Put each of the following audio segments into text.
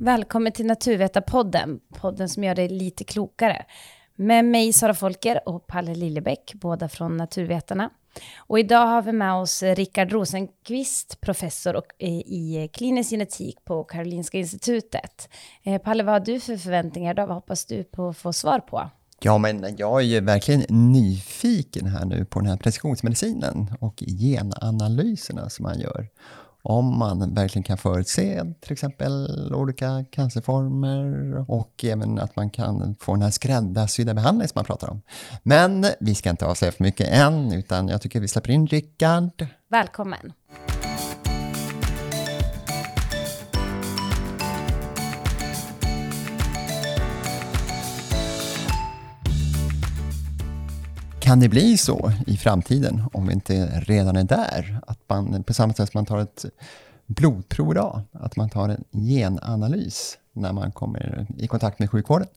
Välkommen till Naturvetarpodden, podden som gör dig lite klokare. Med mig Sara Folker och Palle Lillebäck, båda från Naturvetarna. Och idag har vi med oss Rickard Rosenqvist, professor och, eh, i klinisk genetik på Karolinska institutet. Eh, Palle, vad har du för förväntningar idag? Vad hoppas du på att få svar på? Ja, men jag är ju verkligen nyfiken här nu på den här precisionsmedicinen och genanalyserna som man gör om man verkligen kan förutse till exempel olika cancerformer och även att man kan få den här skräddarsydda behandlingen som man pratar om. Men vi ska inte avslöja för mycket än, utan jag tycker vi släpper in Rickard. Välkommen! Kan det bli så i framtiden, om vi inte redan är där, att man på samma sätt som man tar ett blodprov idag, att man tar en genanalys när man kommer i kontakt med sjukvården?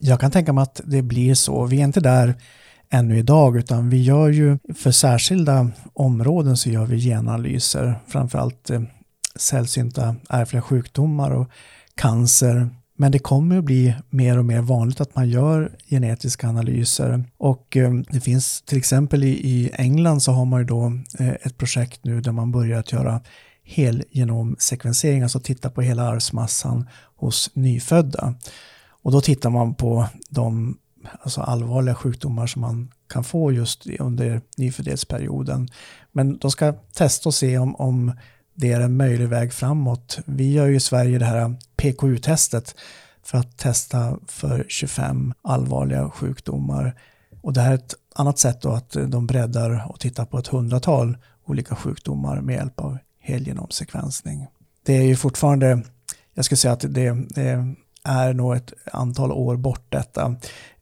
Jag kan tänka mig att det blir så. Vi är inte där ännu idag, utan vi gör ju för särskilda områden så gör vi genanalyser, framförallt eh, sällsynta ärftliga sjukdomar och cancer, men det kommer att bli mer och mer vanligt att man gör genetiska analyser. Och ehm, det finns till exempel i, England så har man ju då eh, ett projekt nu där man börjar att göra helgenomsekvensering, alltså titta på hela arvsmassan hos nyfödda. Och då tittar man på de alltså allvarliga sjukdomar som man kan få just under nyföddhetsperioden. Men de ska testa och se om, om det är en möjlig väg framåt. Vi gör ju i Sverige det här PKU-testet för att testa för 25 allvarliga sjukdomar. Och det här är ett annat sätt då att de breddar och tittar på ett hundratal olika sjukdomar med hjälp av helgenomsekvensning. Det är ju fortfarande, jag skulle säga att det, det är nog ett antal år bort detta.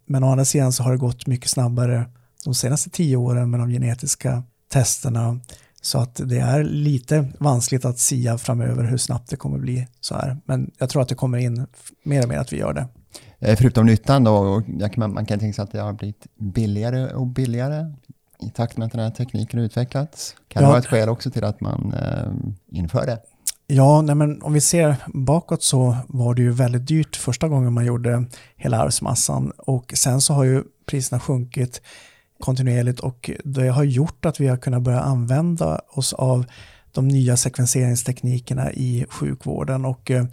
Men å andra sidan så har det gått mycket snabbare de senaste tio åren med de genetiska testerna så att det är lite vanskligt att sia framöver hur snabbt det kommer bli så här. Men jag tror att det kommer in mer och mer att vi gör det. Eh, förutom nyttan då, man kan tänka sig att det har blivit billigare och billigare i takt med att den här tekniken utvecklats. Kan ja. det vara ett skäl också till att man eh, inför det? Ja, nej men om vi ser bakåt så var det ju väldigt dyrt första gången man gjorde hela arvsmassan och sen så har ju priserna sjunkit kontinuerligt och det har gjort att vi har kunnat börja använda oss av de nya sekvenseringsteknikerna i sjukvården. Och eh,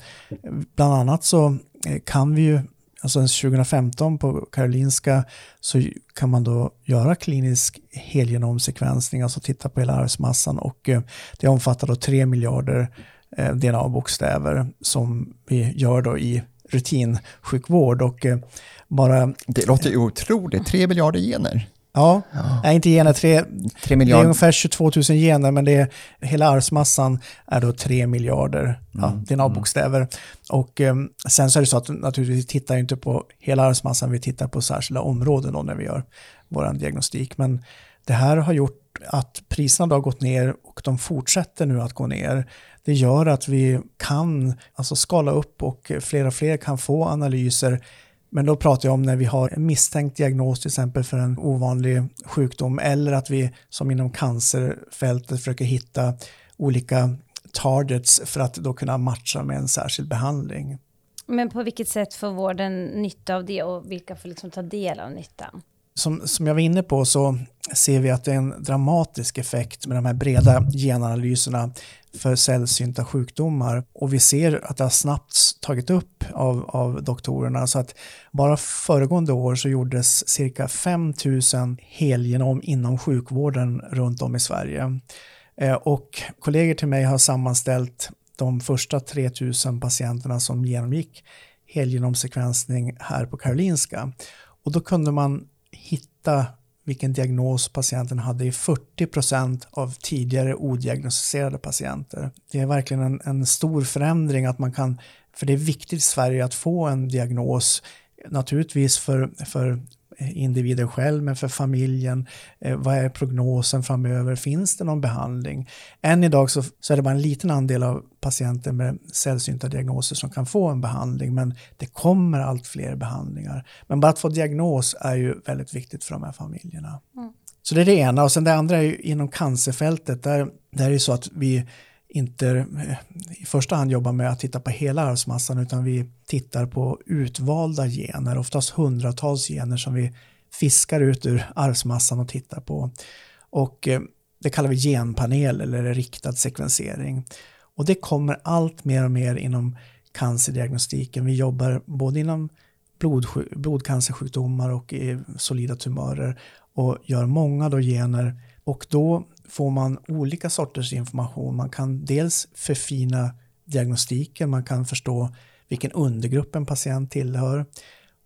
bland annat så eh, kan vi ju, alltså 2015 på Karolinska så kan man då göra klinisk helgenomsekvensning, alltså titta på hela arvsmassan. Och eh, det omfattar då 3 miljarder DNA-bokstäver som vi gör då i rutinsjukvård. Och bara... Det låter ju otroligt, 3 miljarder gener. Ja, ja. Nej, inte gener, tre, tre miljarder. det är ungefär 22 000 gener, men det är, hela arvsmassan är då 3 miljarder mm. ja, DNA-bokstäver. Mm. Och eh, sen så är det så att naturligtvis vi tittar inte på hela arvsmassan, vi tittar på särskilda områden då när vi gör vår diagnostik. Men det här har gjort att priserna har gått ner och de fortsätter nu att gå ner. Det gör att vi kan alltså skala upp och fler och fler kan få analyser men då pratar jag om när vi har en misstänkt diagnos till exempel för en ovanlig sjukdom eller att vi som inom cancerfältet försöker hitta olika targets för att då kunna matcha med en särskild behandling. Men på vilket sätt får vården nytta av det och vilka får liksom ta del av nyttan? Som, som jag var inne på så ser vi att det är en dramatisk effekt med de här breda genanalyserna för sällsynta sjukdomar. Och vi ser att det har snabbt tagit upp av, av doktorerna. Så att bara föregående år så gjordes cirka 5000 helgenom inom sjukvården runt om i Sverige. Eh, och kollegor till mig har sammanställt de första 3000 patienterna som genomgick helgenomsekvensning här på Karolinska. Och då kunde man hitta vilken diagnos patienten hade i 40% av tidigare odiagnostiserade patienter. Det är verkligen en, en stor förändring att man kan, för det är viktigt i Sverige att få en diagnos, naturligtvis för, för individen själv, men för familjen. Eh, vad är prognosen framöver? Finns det någon behandling? Än idag så, så är det bara en liten andel av patienter med sällsynta diagnoser som kan få en behandling, men det kommer allt fler behandlingar. Men bara att få diagnos är ju väldigt viktigt för de här familjerna. Mm. Så det är det ena. Och sen det andra är ju inom cancerfältet, där, där är det så att vi inte eh, i första hand jobbar med att titta på hela arvsmassan utan vi tittar på utvalda gener, oftast hundratals gener som vi fiskar ut ur arvsmassan och tittar på. Och eh, det kallar vi genpanel eller riktad sekvensering. Och det kommer allt mer och mer inom cancerdiagnostiken. Vi jobbar både inom blodcancersjukdomar och i solida tumörer och gör många då gener och då får man olika sorters information. Man kan dels förfina diagnostiken, man kan förstå vilken undergrupp en patient tillhör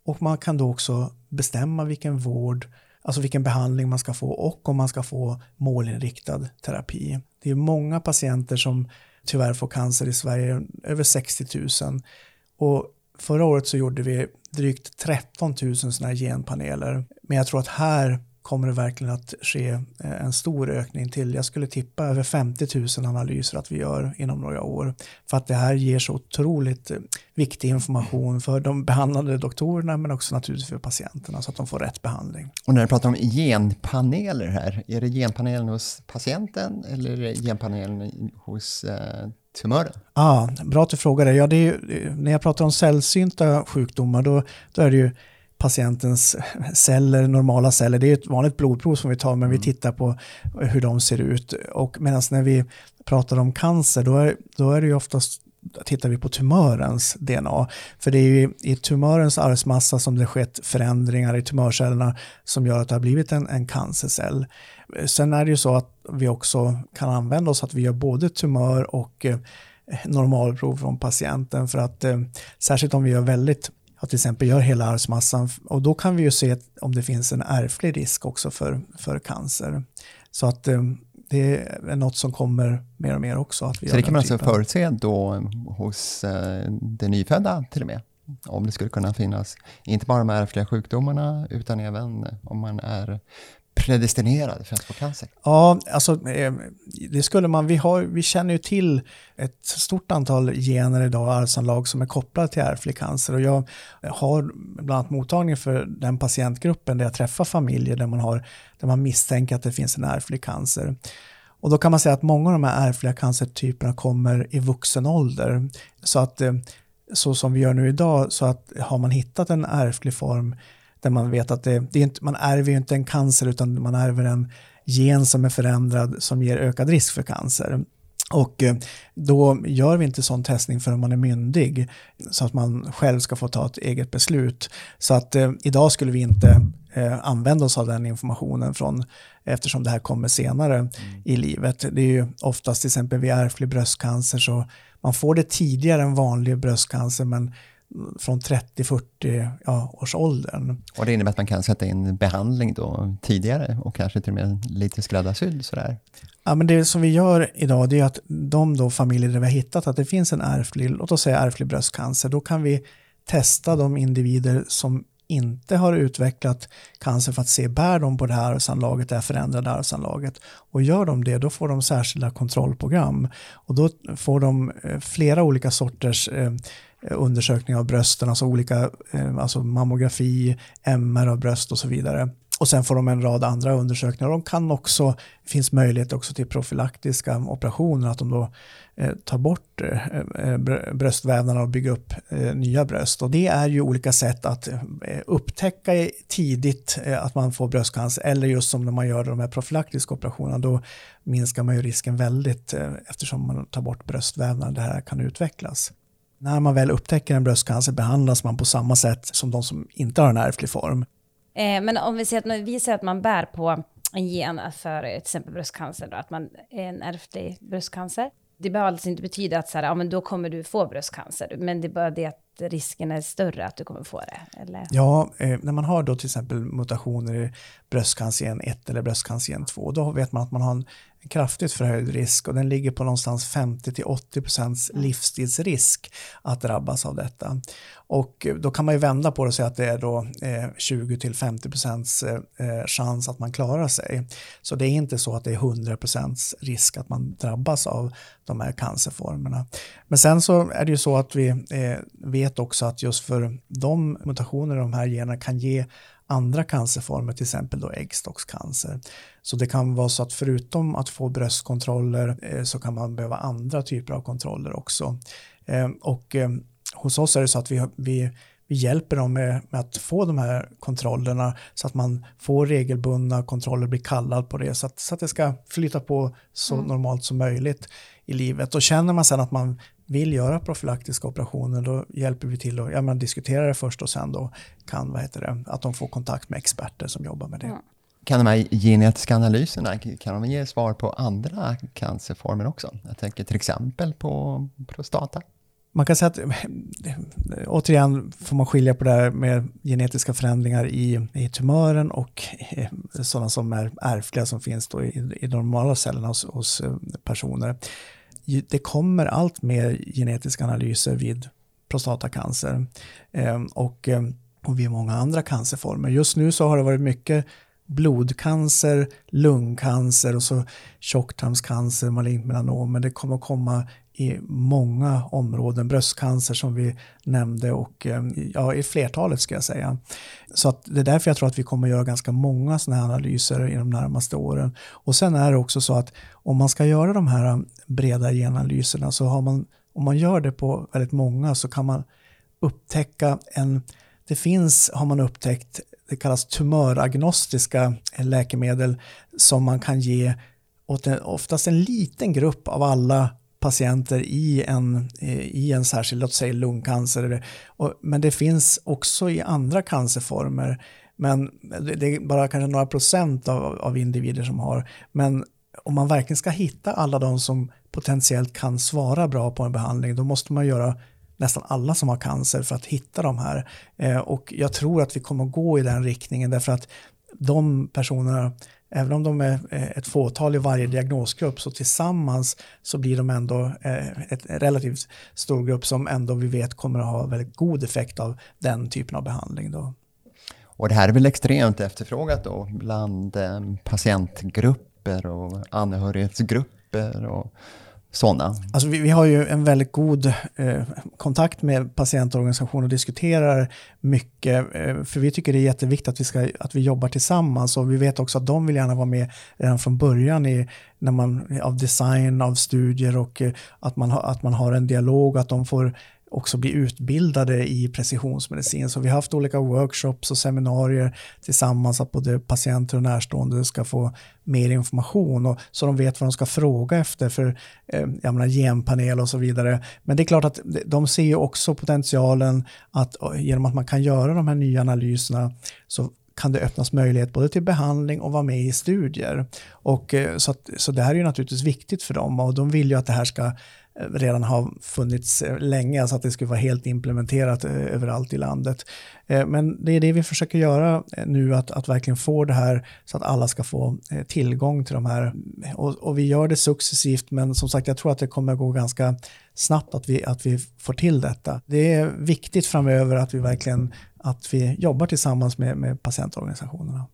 och man kan då också bestämma vilken vård, alltså vilken behandling man ska få och om man ska få målinriktad terapi. Det är många patienter som tyvärr får cancer i Sverige, över 60 000. Och förra året så gjorde vi drygt 13 000 sådana här genpaneler. Men jag tror att här kommer det verkligen att ske eh, en stor ökning till. Jag skulle tippa över 50 000 analyser att vi gör inom några år. För att det här ger så otroligt eh, viktig information för de behandlande doktorerna men också naturligtvis för patienterna så att de får rätt behandling. Och när du pratar om genpaneler här, är det genpanelen hos patienten eller är det genpanelen hos eh, tumören? Ah, bra att du frågar det. Ja, det är, när jag pratar om sällsynta sjukdomar då, då är det ju patientens celler, normala celler. Det är ett vanligt blodprov som vi tar, men vi mm. tittar på hur de ser ut. Och medan när vi pratar om cancer, då är, då är det ju oftast tittar vi på tumörens DNA. För det är ju i tumörens arvsmassa som det skett förändringar i tumörcellerna som gör att det har blivit en, en cancercell. Sen är det ju så att vi också kan använda oss att vi gör både tumör och eh, normalprov från patienten för att eh, särskilt om vi gör väldigt att till exempel gör hela arvsmassan och då kan vi ju se om det finns en ärftlig risk också för, för cancer. Så att eh, det är något som kommer mer och mer också. Att vi så det kan man alltså förutse då hos eh, det nyfödda till och med? Om det skulle kunna finnas, inte bara de ärftliga sjukdomarna, utan även om man är predestinerade för att få cancer? Ja, alltså eh, det skulle man, vi, har, vi känner ju till ett stort antal gener idag, arvsanlag som är kopplade till ärftlig cancer och jag har bland annat mottagning för den patientgruppen där jag träffar familjer där man, har, där man misstänker att det finns en ärftlig cancer. Och då kan man säga att många av de här ärftliga cancertyperna kommer i vuxen ålder. Så att eh, så som vi gör nu idag, så att har man hittat en ärftlig form där man vet att det, det är inte, man ärver ju inte en cancer utan man ärver en gen som är förändrad som ger ökad risk för cancer. Och eh, då gör vi inte sån testning förrän man är myndig så att man själv ska få ta ett eget beslut. Så att eh, idag skulle vi inte eh, använda oss av den informationen från, eftersom det här kommer senare mm. i livet. Det är ju oftast till exempel vid ärftlig bröstcancer så man får det tidigare än vanlig bröstcancer men från 30-40 ja, års åldern. Och det innebär att man kan sätta in behandling då tidigare och kanske till och med lite skräddarsydd sådär? Ja, men det som vi gör idag det är att de då familjer där vi har hittat att det finns en ärftlig, låt oss säga ärftlig bröstcancer, då kan vi testa de individer som inte har utvecklat cancer för att se, bär de på det här arvsanlaget, det här förändrade arvsanlaget? Och gör de det, då får de särskilda kontrollprogram. Och då får de eh, flera olika sorters Eh, undersökning av brösten, alltså olika, eh, alltså mammografi, MR av bröst och så vidare. Och sen får de en rad andra undersökningar. De kan också, det finns möjlighet också till profylaktiska operationer, att de då eh, tar bort bröstvävnaderna och bygger upp nya bröst. Och det är ju olika sätt att upptäcka tidigt att man får bröstcancer, eller just som när man gör de här profylaktiska operationerna, då minskar man ju risken väldigt eftersom man tar bort bröstvävnaden, det här kan utvecklas. När man väl upptäcker en bröstcancer behandlas man på samma sätt som de som inte har en ärftlig form. Eh, men om vi säger, att, vi säger att man bär på en gen för till exempel bröstcancer, då, att man är en ärftlig bröstcancer. Det behöver alltså inte betyda att så här, ja, men då kommer du få bröstcancer, men det är bara det att risken är större att du kommer få det? Eller? Ja, eh, när man har då till exempel mutationer i bröstcancer 1 eller bröstcancer 2, då vet man att man har en kraftigt förhöjd risk och den ligger på någonstans 50-80% mm. livstidsrisk att drabbas av detta. Och då kan man ju vända på det och säga att det är då 20-50% eh, eh, chans att man klarar sig. Så det är inte så att det är 100% risk att man drabbas av de här cancerformerna. Men sen så är det ju så att vi vet vet också att just för de mutationer i de här generna kan ge andra cancerformer, till exempel då äggstockscancer. Så det kan vara så att förutom att få bröstkontroller eh, så kan man behöva andra typer av kontroller också. Eh, och eh, hos oss är det så att vi, vi, vi hjälper dem med, med, att få de här kontrollerna så att man får regelbundna kontroller, blir kallad på det så att, så att det ska flyta på så mm. normalt som möjligt i livet. Och känner man sen att man vill göra profylaktiska operationer då hjälper vi till att ja, diskutera det först och sen då kan, vad heter det, att de får kontakt med experter som jobbar med det. Mm. Kan de här genetiska analyserna kan de ge svar på andra cancerformer också? Jag tänker till exempel på prostata. Man kan säga att, återigen får man skilja på det här med genetiska förändringar i, i tumören och eh, sådana som är ärftliga som finns då i, i normala cellerna hos, hos eh, personer det kommer allt mer genetiska analyser vid prostatacancer eh, och, eh, och vid många andra cancerformer. Just nu så har det varit mycket blodcancer, lungcancer och så tjocktarmscancer, malignt melanom, men det kommer komma i många områden, bröstcancer som vi nämnde och eh, ja, i flertalet ska jag säga. Så att det är därför jag tror att vi kommer göra ganska många sådana här analyser i de närmaste åren. Och sen är det också så att om man ska göra de här eh, breda genanalyserna så har man, om man gör det på väldigt många så kan man upptäcka en, det finns, har man upptäckt, det kallas tumöragnostiska läkemedel som man kan ge åt en, oftast en liten grupp av alla patienter i en, eh, i en särskild, låt säga lungcancer. men det finns också i andra cancerformer. Men det är bara kanske några procent av, av individer som har. Men om man verkligen ska hitta alla de som potentiellt kan svara bra på en behandling, då måste man göra nästan alla som har cancer för att hitta de här. Eh, och jag tror att vi kommer gå i den riktningen därför att de personerna även om de är eh, ett fåtal i varje diagnosgrupp så tillsammans så blir de ändå en ett relativt stor grupp som ändå vi vet kommer att ha väldigt god effekt av den typen av behandling. Då. Och det här är väl extremt efterfrågat då bland eh, patientgrupper och anhörighetsgrupper och sådana? Alltså vi, vi, har ju en väldigt god eh, kontakt med patientorganisationer och diskuterar mycket, eh, för vi tycker det är jätteviktigt att vi, ska, att vi jobbar tillsammans och vi vet också att de vill gärna vara med redan från början i, när man, av design, av studier och eh, att, man ha, att man har en dialog, att de får också bli utbildade i precisionsmedicin. Så vi har haft olika workshops och seminarier tillsammans att både patienter och närstående ska få mer information och så de vet vad de ska fråga efter för eh, jag menar, genpanel och så vidare. Men det är klart att de ser också potentialen att eh, genom att man kan göra de här nya analyserna så kan det öppnas möjlighet både till behandling och vara med i studier. Och, eh, så, att, så det här är ju naturligtvis viktigt för dem och de vill ju att det här ska redan har funnits eh, länge, alltså att det skulle vara helt implementerat eh, överallt i landet. Eh, men det är det vi försöker göra nu, att, att verkligen få det här så att alla ska få tillgång till de här. Och, och vi gör det successivt, men som sagt, jag tror att det kommer gå ganska snabbt att vi, att vi får till detta. Det är viktigt framöver att vi verkligen att vi jobbar tillsammans med, med patientorganisationerna.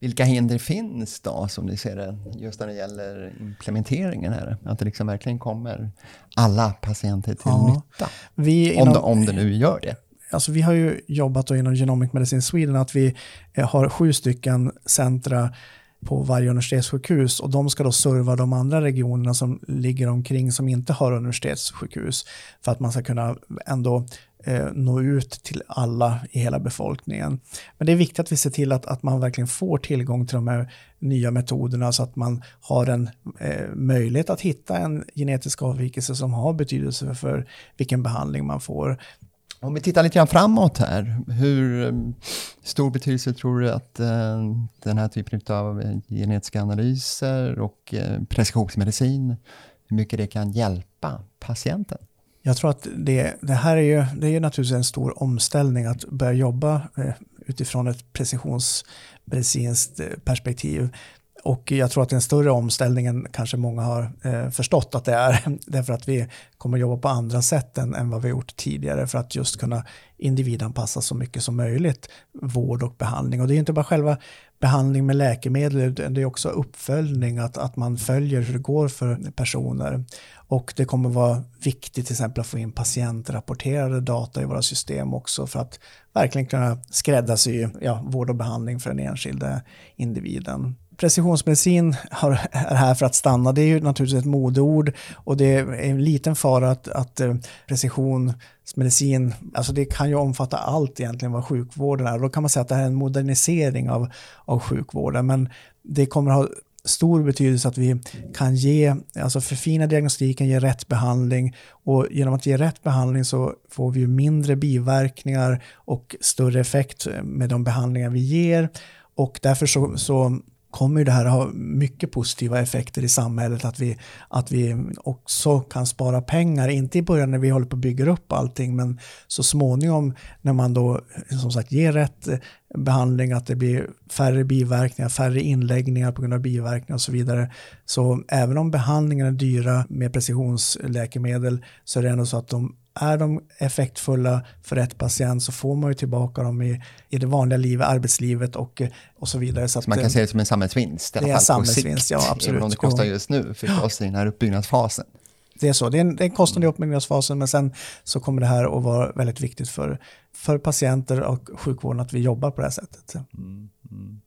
Vilka hinder finns då som ni ser det just när det gäller implementeringen här? Att det liksom verkligen kommer alla patienter till ja, nytta? Vi inom, om, det, om det nu gör det. Alltså vi har ju jobbat inom Genomic Medicine Sweden att vi eh, har sju stycken centra på varje universitetssjukhus och de ska då serva de andra regionerna som ligger omkring som inte har universitetssjukhus för att man ska kunna ändå eh, nå ut till alla i hela befolkningen. Men det är viktigt att vi ser till att, att man verkligen får tillgång till de här nya metoderna så att man har en eh, möjlighet att hitta en genetisk avvikelse som har betydelse för vilken behandling man får. Om vi tittar lite grann framåt här, hur eh, stor betydelse tror du att eh, den här typen av eh, genetiska analyser och eh, precisionsmedicin, hur mycket det kan hjälpa patienten? Jag tror att det, det här är ju, det är naturligtvis en stor omställning att börja jobba eh, utifrån ett precisionsmedicinskt eh, perspektiv. Och jag tror att det är en större omställning än kanske många har eh, förstått att det är. Därför att vi kommer jobba på andra sätt än, än vad vi gjort tidigare för att just kunna individanpassa så mycket som möjligt vård och behandling. Och det är inte bara själva behandling med läkemedel, det är också uppföljning, att, att man följer hur det går för personer. Och det kommer vara viktigt till exempel att få in patientrapporterade data i våra system också för att verkligen kunna skräddarsy ja, vård och behandling för den enskilde individen precisionsmedicin har, är här för att stanna. Det är ju naturligtvis ett modeord och det är en liten fara att, att eh, precisionsmedicin, alltså det kan ju omfatta allt egentligen vad sjukvården är. Då kan man säga att det här är en modernisering av, av sjukvården, men det kommer ha stor betydelse att vi kan ge, alltså förfina diagnostiken, ge rätt behandling och genom att ge rätt behandling så får vi mindre biverkningar och större effekt med de behandlingar vi ger och därför så, så kommer det här ha mycket positiva effekter i samhället. Att vi, att vi också kan spara pengar, inte i början när vi håller på att bygga upp allting, men så småningom när man då som sagt ger rätt behandling, att det blir färre biverkningar, färre inläggningar på grund av biverkningar och så vidare. Så även om behandlingarna är dyra med precisionsläkemedel så är det ändå så att de är de effektfulla för rätt patient så får man ju tillbaka dem i, i det vanliga livet, arbetslivet och, och så vidare. Så, så man kan se det som en samhällsvinst i alla fall samhällsvinst, på sikt, ja, absolut. även om det kostar just nu förstås i den här uppbyggnadsfasen. Det är så, det är en, det är en kostnad i uppbyggnadsfasen men sen så kommer det här att vara väldigt viktigt för, för patienter och sjukvården att vi jobbar på det här sättet. Mm, mm.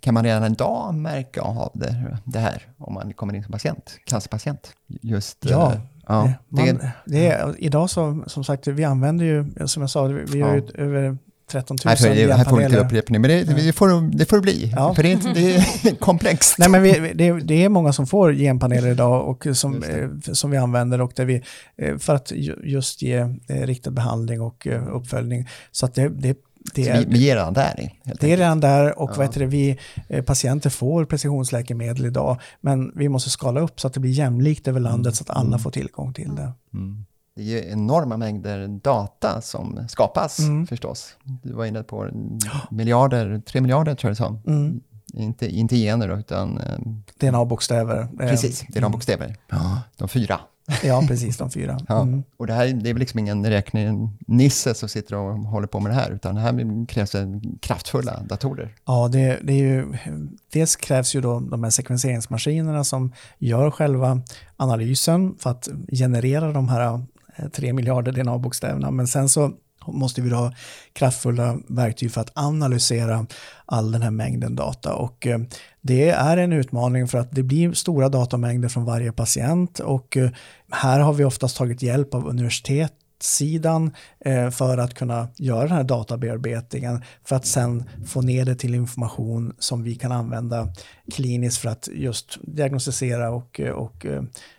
Kan man redan idag märka av det, det här om man kommer in som patient, cancerpatient? Just, ja, eh, Ja, man, det, är, idag så, som sagt, vi använder ju, som jag sa, vi har ju över 13 000 Nej, Här får vi inte upprepning, men det, det, får, det får bli, ja. för det är, det är komplext. Nej, men vi, det, det, är många som får genpaneler idag och som, eh, som vi använder och där vi, eh, för att just ge eh, riktad behandling och uppföljning. Så att det, det det är, vi, är redan där. det är redan där och ja. vad det, vi patienter får precisionsläkemedel idag. Men vi måste skala upp så att det blir jämlikt över landet mm. så att alla mm. får tillgång till det. Mm. Det är enorma mängder data som skapas mm. förstås. Du var inne på miljarder, tre miljarder tror jag det sa. Mm. Inte, inte gener utan... Eh, DNA-bokstäver. Precis, DNA-bokstäver. Ja. De fyra. Ja, precis, de fyra. Ja. Mm. Och det här det är väl liksom ingen räknenisse som sitter och håller på med det här, utan det här krävs kraftfulla datorer. Ja, det, det är ju, dels krävs ju då de här sekvenseringsmaskinerna som gör själva analysen för att generera de här eh, tre miljarder DNA-bokstäverna, men sen så måste vi ha kraftfulla verktyg för att analysera all den här mängden data. Och eh, det är en utmaning för att det blir stora datamängder från varje patient och eh, här har vi oftast tagit hjälp av universitet sidan eh, för att kunna göra den här databearbetningen för att sen få ner det till information som vi kan använda kliniskt för att just diagnostisera och, och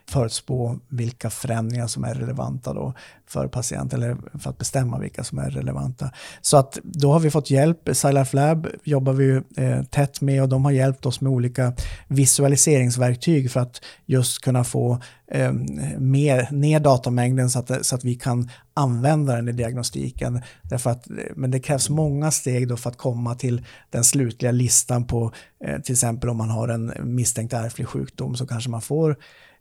förutspå vilka förändringar som är relevanta då för patienten eller för att bestämma vilka som är relevanta. Så att då har vi fått hjälp. Scilife Lab jobbar vi eh, tätt med och de har hjälpt oss med olika visualiseringsverktyg för att just kunna få eh, mer, ner datamängden så att, så att vi kan använda den i diagnostiken. Därför att, eh, men det krävs många steg då för att komma till den slutliga listan på eh, till exempel om man har en misstänkt ärftlig sjukdom så kanske man får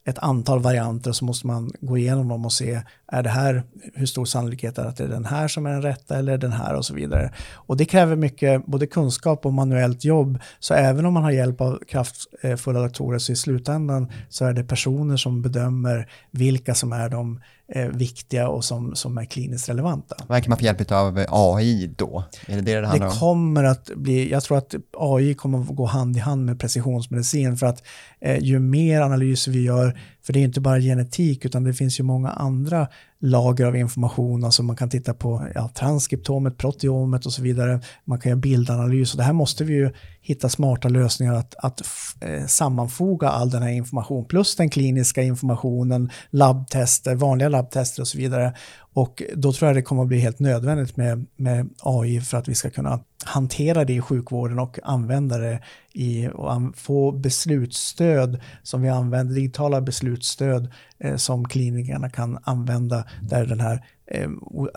ett antal varianter så måste man gå igenom dem och se, är det här, hur stor sannolikhet är det att det är den här som är den rätta eller den här och så vidare. Och det kräver mycket både kunskap och manuellt jobb, så även om man har hjälp av kraftfulla datorer så i slutändan så är det personer som bedömer vilka som är de viktiga och som, som är kliniskt relevanta. Vad kan man få hjälp av AI då? Är det det det handlar om? Det kommer att bli, jag tror att AI kommer att gå hand i hand med precisionsmedicin för att eh, ju mer analyser vi gör, för det är inte bara genetik utan det finns ju många andra lager av information, alltså man kan titta på ja, transkriptomet, proteomet och så vidare. Man kan göra bildanalys och det här måste vi ju hitta smarta lösningar att, att eh, sammanfoga all den här informationen plus den kliniska informationen, labbtester, vanliga labbtester och så vidare. Och då tror jag det kommer att bli helt nödvändigt med, med AI för att vi ska kunna hantera det i sjukvården och använda det i och få beslutsstöd som vi använder, digitala beslutsstöd eh, som klinikerna kan använda där den här eh,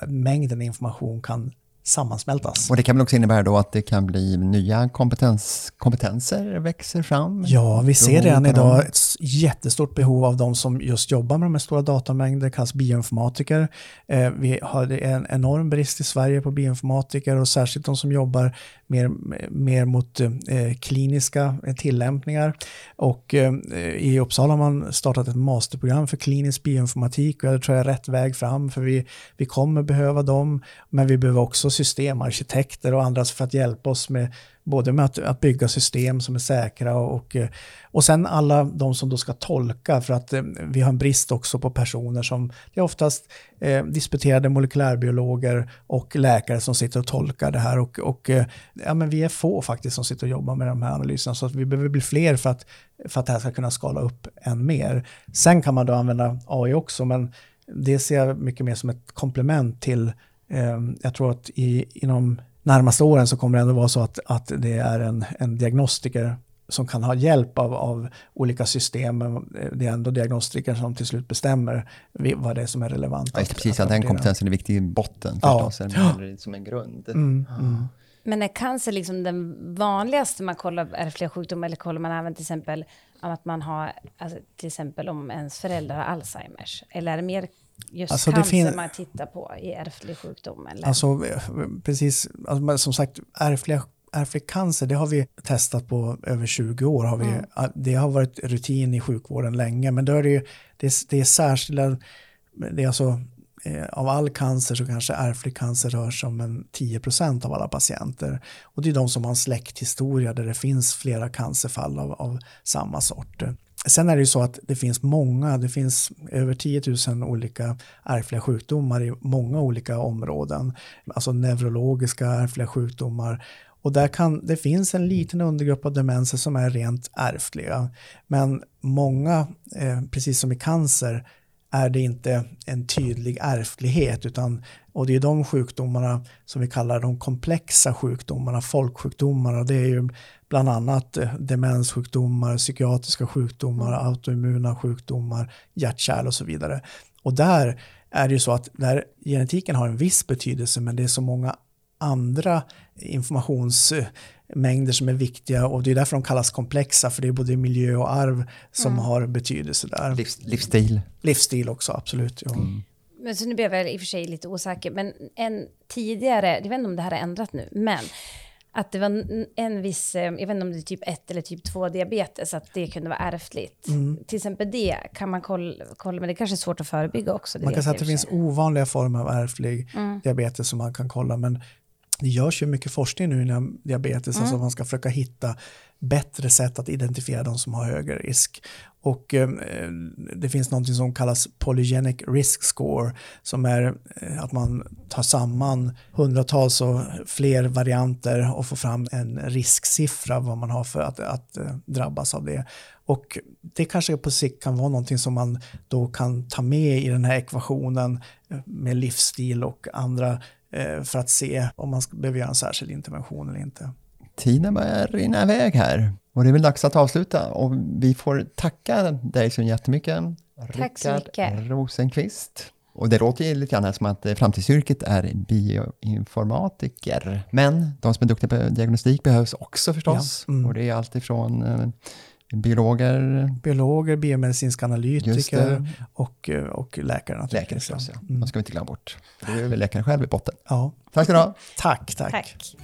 mängden information kan sammansmältas. Och det kan väl också innebära då att det kan bli nya kompetens, kompetenser växer fram? Ja, vi ser redan idag ett jättestort behov av de som just jobbar med de här stora datamängder, kallas bioinformatiker. Eh, vi har en enorm brist i Sverige på bioinformatiker och särskilt de som jobbar mer, mer mot eh, kliniska eh, tillämpningar. Och eh, i Uppsala har man startat ett masterprogram för klinisk bioinformatik och jag tror jag är rätt väg fram för vi, vi kommer behöva dem, men vi behöver också systemarkitekter och andra för att hjälpa oss med både med att, att bygga system som är säkra och, eh, och, sen alla de som då ska tolka för att eh, vi har en brist också på personer som, det är oftast eh, disputerade molekylärbiologer och läkare som sitter och tolkar det här och, och eh, ja, men vi är få faktiskt som sitter och jobbar med de här analyserna så att vi behöver bli fler för att, för att det här ska kunna skala upp än mer. Sen kan man då använda AI också men det ser jag mycket mer som ett komplement till, eh, jag tror att i, inom närmaste åren så kommer det ändå vara så att, att det är en, en diagnostiker som kan ha hjälp av, av olika system, men det är ändå diagnostiker som till slut bestämmer vad det är som är relevant. Ja, att- precis, att att den kompetensen är viktig i botten Ja. förstås, eller som en grund. Mm, mm. Men är cancer liksom den vanligaste man kollar ärftliga sjukdomar eller kollar man även till exempel om att man har, alltså, till exempel om ens föräldrar har Alzheimers? Eller är det mer just Alltså, det cancer fin- man tittar på i ärftlig sjukdom? Eller? Alltså eh, precis, alltså, som sagt ärftliga Ärftlig det har vi testat på över 20 år. Har vi, Mm. Det har varit rutin i sjukvården länge, men då är det, ju, det, är, det är särskilda, det är alltså eh, av all cancer så kanske ärftlig cancer rör sig om en 10% av alla patienter. Och det är de som har en släkthistoria där det finns flera cancerfall av, av samma sort. Sen är det ju så att det finns många, det finns över 10 000 olika ärftliga sjukdomar i många olika områden. Alltså neurologiska ärftliga sjukdomar. Och där kan, det finns en liten undergrupp av demenser som är rent ärftliga. Men många, eh, precis som i cancer, är det inte en tydlig ärftlighet utan och det är de sjukdomarna som vi kallar de komplexa sjukdomarna, folksjukdomarna. Det är ju bland annat eh, demenssjukdomar, psykiatriska sjukdomar, autoimmuna sjukdomar, hjärt-kärl och så vidare. Och där är det ju så att där genetiken har en viss betydelse men det är så många andra informationsmängder som är viktiga och det är därför de kallas komplexa för det är både miljö och arv som har betydelse där. Livs, livsstil. Livsstil också, absolut. Ja. Men så nu blev jag i och för sig lite osäker, men en tidigare, jag vet inte om det här har ändrat nu, men att det var en, viss, eh, jag vet inte om det är typ 1 eller typ 2 diabetes, att det kunde vara ärftligt. Mm. Till exempel det kan man kolla, kolla, men det kanske är svårt att förebygga också. Man kan säga att det finns ovanliga former av ärftlig Mm. diabetes som man kan kolla men det görs ju mycket forskning nu inom diabetes, Mm. alltså man ska försöka hitta bättre sätt att identifiera de som har högre risk. Och eh, det finns något som kallas polygenic risk score som är eh, att man tar samman hundratals och fler varianter och får fram en risksiffra vad man har för att, att eh, drabbas av det. Och det kanske på sikt kan vara någonting som man då kan ta med i den här ekvationen eh, med livsstil och andra för att se om man ska, behöver göra en särskild intervention eller inte. Tiden börjar rinna iväg här och det är väl dags att avsluta och vi får tacka dig så jättemycket. Tack så mycket. Rosenqvist. Och det låter ju lite grann här som att eh, framtidsyrket är bioinformatiker. Men de som är duktiga på diagnostik behövs också förstås. Ja, mm. Och det är allt ifrån eh, biologer, Biologer, biomedicinska analytiker och, eh, och läkare naturligtvis. läkare förstås. Ja. Mm. Man ska vi inte glömma bort. Det är väl läkaren själv i botten. Ja, Tack ska du ha. tack, tack. Tack.